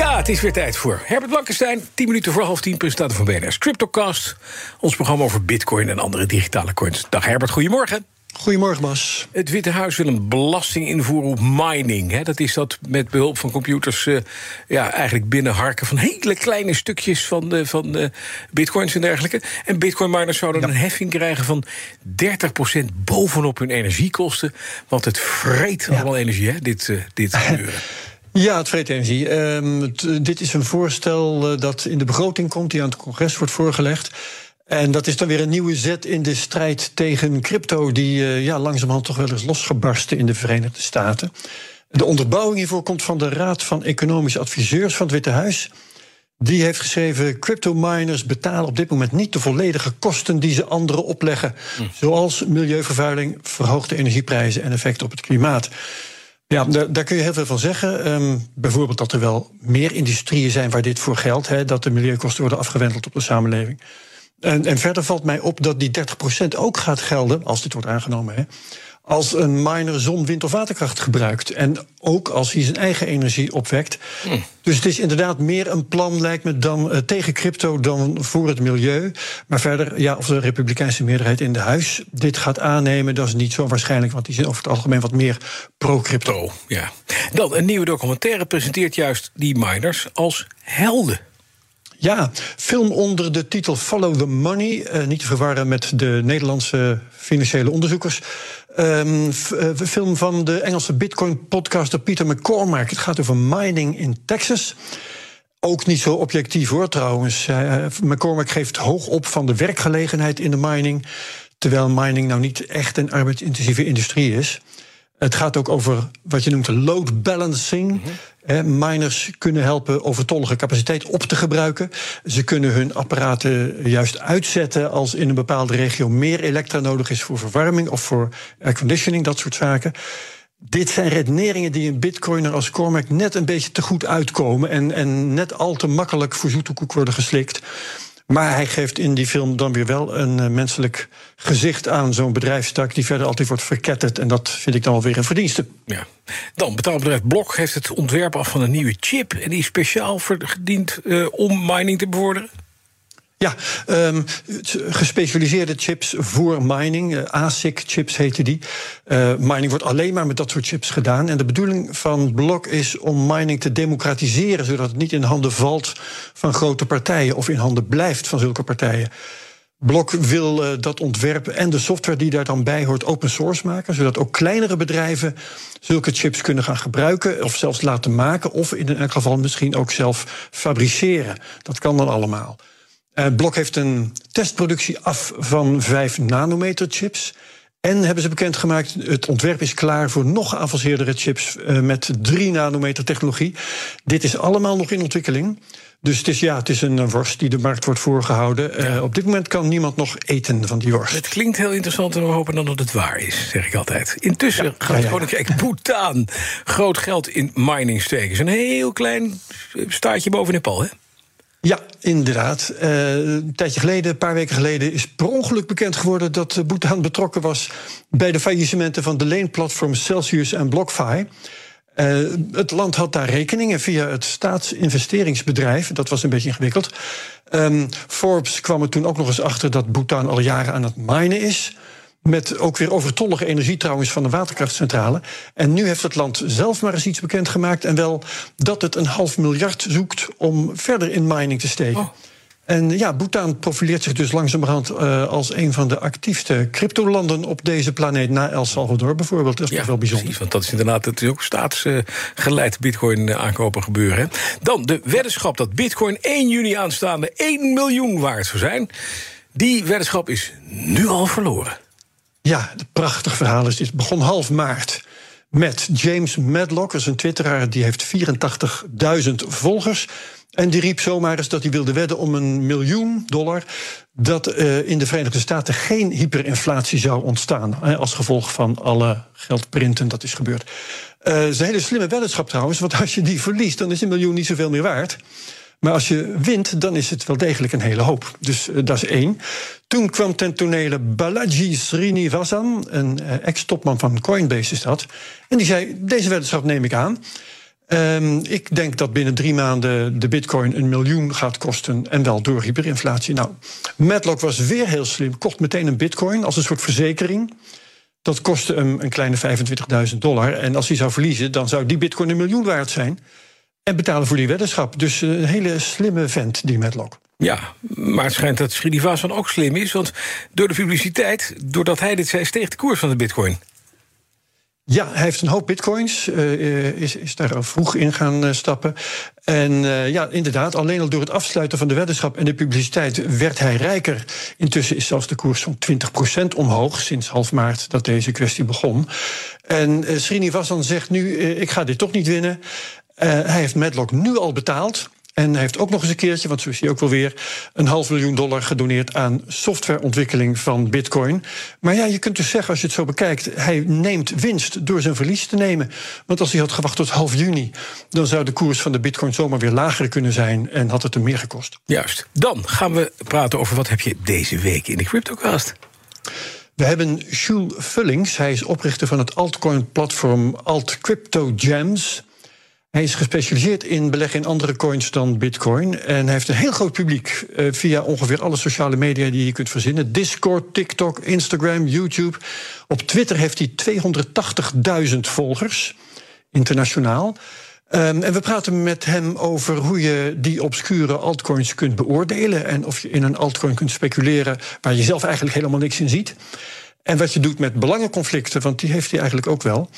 Ja, het is weer tijd voor Herbert Blankenstein. 10 minuten voor half 10, presentator van BNR's Cryptocast. Ons programma over bitcoin en andere digitale coins. Dag Herbert, goedemorgen. Goedemorgen, Bas. Het Witte Huis wil een belasting invoeren op mining. Hè. Dat is dat met behulp van computers uh, ja, eigenlijk binnenharken van hele kleine stukjes van, de, van de bitcoins en dergelijke. En bitcoin miners zouden ja. een heffing krijgen van 30% bovenop hun energiekosten. Want het vreet ja. allemaal energie, hè, dit, uh, dit gebeuren. Ja, het vreet energie. Um, dit is een voorstel uh, dat in de begroting komt, die aan het congres wordt voorgelegd. En dat is dan weer een nieuwe zet in de strijd tegen crypto, die uh, ja, langzamerhand toch wel eens losgebarsten in de Verenigde Staten. De onderbouwing hiervoor komt van de Raad van Economische Adviseurs van het Witte Huis. Die heeft geschreven: crypto miners betalen op dit moment niet de volledige kosten die ze anderen opleggen, hm. zoals milieuvervuiling, verhoogde energieprijzen en effecten op het klimaat. Ja, daar, daar, kun je heel veel van zeggen. Um, bijvoorbeeld dat er wel meer industrieën zijn waar dit voor geldt, hè, dat de milieukosten worden afgewendeld op de samenleving. En, en verder valt mij op dat die 30% ook gaat gelden, als dit wordt aangenomen, hè, als een miner zon, wind of waterkracht gebruikt. En ook als hij zijn eigen energie opwekt. Hm. Dus het is inderdaad meer een plan, lijkt me, dan uh, tegen crypto dan voor het milieu. Maar verder, ja, of de Republikeinse meerderheid in de huis dit gaat aannemen, dat is niet zo waarschijnlijk, want die zijn over het algemeen wat meer pro-crypto. Oh, ja. Dan een nieuwe documentaire presenteert juist die miners als helden. Ja, film onder de titel Follow the Money. Uh, niet te verwarren met de Nederlandse financiële onderzoekers. Um, film van de Engelse Bitcoin-podcaster Peter McCormack. Het gaat over mining in Texas. Ook niet zo objectief hoor, trouwens. Uh, McCormack geeft hoog op van de werkgelegenheid in de mining. Terwijl mining nou niet echt een arbeidsintensieve industrie is. Het gaat ook over wat je noemt load balancing. Mm -hmm. miners kunnen helpen overtollige capaciteit op te gebruiken. Ze kunnen hun apparaten juist uitzetten als in een bepaalde regio meer elektra nodig is voor verwarming of voor airconditioning, dat soort zaken. Dit zijn redeneringen die een bitcoiner als Cormac net een beetje te goed uitkomen en, en net al te makkelijk voor zoete koek worden geslikt. Maar hij geeft in die film dan weer wel een uh, menselijk gezicht aan zo'n bedrijfstak die verder altijd wordt verketterd. En dat vind ik dan wel weer een verdienste. Ja. Dan, betaalbedrijf Blok heeft het ontwerp af van een nieuwe chip. En die is speciaal gediend uh, om mining te bevorderen. Ja, um, gespecialiseerde chips voor mining. Uh, ASIC-chips heten die. Uh, mining wordt alleen maar met dat soort chips gedaan. En de bedoeling van Blok is om mining te democratiseren... zodat het niet in handen valt van grote partijen... of in handen blijft van zulke partijen. Blok wil uh, dat ontwerp en de software die daar dan bij hoort open source maken, zodat ook kleinere bedrijven zulke chips kunnen gaan gebruiken of zelfs laten maken of in elk geval misschien ook zelf fabriceren. Dat kan dan allemaal. Uh, Blok heeft een testproductie af van 5 nanometer chips. En hebben ze bekendgemaakt, het ontwerp is klaar voor nog geavanceerdere chips uh, met 3 nanometer technologie. Dit is allemaal nog in ontwikkeling. Dus het is, ja, het is een worst die de markt wordt voorgehouden. Ja. Uh, op dit moment kan niemand nog eten van die worst. Het klinkt heel interessant en we hopen dan dat het waar is, zeg ik altijd. Intussen ja, gaat het Koninkrijk Bhutan groot geld in mining steken. een heel klein staartje boven Nepal, hè? Ja, inderdaad. Uh, een tijdje geleden, een paar weken geleden, is per ongeluk bekend geworden dat Bhutan betrokken was bij de faillissementen van de leenplatforms Celsius en BlockFi. Uh, het land had daar rekeningen via het staatsinvesteringsbedrijf. Dat was een beetje ingewikkeld. Um, Forbes kwam er toen ook nog eens achter dat Bhutan al jaren aan het minen is. Met ook weer overtollige energie trouwens van de waterkrachtcentrale. En nu heeft het land zelf maar eens iets bekendgemaakt. En wel dat het een half miljard zoekt om verder in mining te steken. Oh. En ja, Bhutan profileert zich dus langzamerhand uh, als een van de actiefste cryptolanden op deze planeet. Na El Salvador bijvoorbeeld. Dat is ja, toch wel bijzonder. Precies, want dat is inderdaad het is ook staatsgeleid uh, bitcoin aankopen gebeuren. Hè. Dan de weddenschap dat bitcoin 1 juni aanstaande 1 miljoen waard zou zijn. Die weddenschap is nu al verloren. Ja, het prachtig verhaal is dit. Het begon half maart met James Madlock. Dat is een twitteraar, die heeft 84.000 volgers. En die riep zomaar eens dat hij wilde wedden om een miljoen dollar. dat uh, in de Verenigde Staten geen hyperinflatie zou ontstaan. Hè, als gevolg van alle geldprinten dat is gebeurd. Uh, is een hele slimme weddenschap trouwens, want als je die verliest, dan is een miljoen niet zoveel meer waard. Maar als je wint, dan is het wel degelijk een hele hoop. Dus uh, dat is één. Toen kwam ten tonele Balaji Srinivasan, een uh, ex-topman van Coinbase is dat. En die zei, deze weddenschap neem ik aan. Um, ik denk dat binnen drie maanden de bitcoin een miljoen gaat kosten... en wel door hyperinflatie. Nou, Matlock was weer heel slim, kocht meteen een bitcoin als een soort verzekering... Dat kostte hem een kleine 25.000 dollar. En als hij zou verliezen, dan zou die bitcoin een miljoen waard zijn. En betalen voor die weddenschap. Dus een hele slimme vent, die Matlock. Ja, maar het schijnt dat Srinivas ook slim is. Want door de publiciteit, doordat hij dit zei, steeg de koers van de bitcoin. Ja, hij heeft een hoop bitcoins, uh, is, is daar al vroeg in gaan uh, stappen. En uh, ja, inderdaad, alleen al door het afsluiten van de weddenschap en de publiciteit werd hij rijker. Intussen is zelfs de koers zo'n 20% omhoog sinds half maart dat deze kwestie begon. En Srinivasan zegt nu: Ik ga dit toch niet winnen. Hij heeft Medlock nu al betaald. En hij heeft ook nog eens een keertje, want zo is hij ook wel weer, een half miljoen dollar gedoneerd aan softwareontwikkeling van Bitcoin. Maar ja, je kunt dus zeggen, als je het zo bekijkt, hij neemt winst door zijn verlies te nemen. Want als hij had gewacht tot half juni, dan zou de koers van de Bitcoin zomaar weer lager kunnen zijn en had het hem meer gekost. Juist. Dan gaan we praten over wat heb je deze week in de CryptoCast. We hebben Jules Vullings, hij is oprichter van het altcoin-platform Alt Crypto Gems. Hij is gespecialiseerd in beleggen in andere coins dan Bitcoin. En hij heeft een heel groot publiek uh, via ongeveer alle sociale media die je kunt verzinnen: Discord, TikTok, Instagram, YouTube. Op Twitter heeft hij 280.000 volgers, internationaal. Um, en we praten met hem over hoe je die obscure altcoins kunt beoordelen. En of je in een altcoin kunt speculeren waar je zelf eigenlijk helemaal niks in ziet. En wat je doet met belangenconflicten, want die heeft hij eigenlijk ook wel.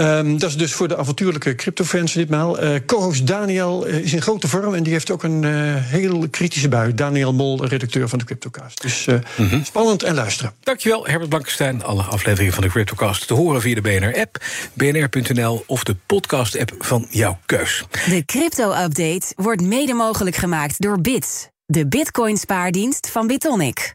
Um, dat is dus voor de avontuurlijke cryptofans ditmaal. Uh, Co-host Daniel uh, is in grote vorm en die heeft ook een uh, heel kritische bui. Daniel Mol, redacteur van de Cryptocast. Dus mm -hmm. spannend en luisteren. Dankjewel, Herbert Blankenstein. Alle afleveringen van de Cryptocast te horen via de BNR-app, bnr.nl of de podcast-app van jouw keus. De crypto-update wordt mede mogelijk gemaakt door Bits, de bitcoin-spaardienst van Bitonic.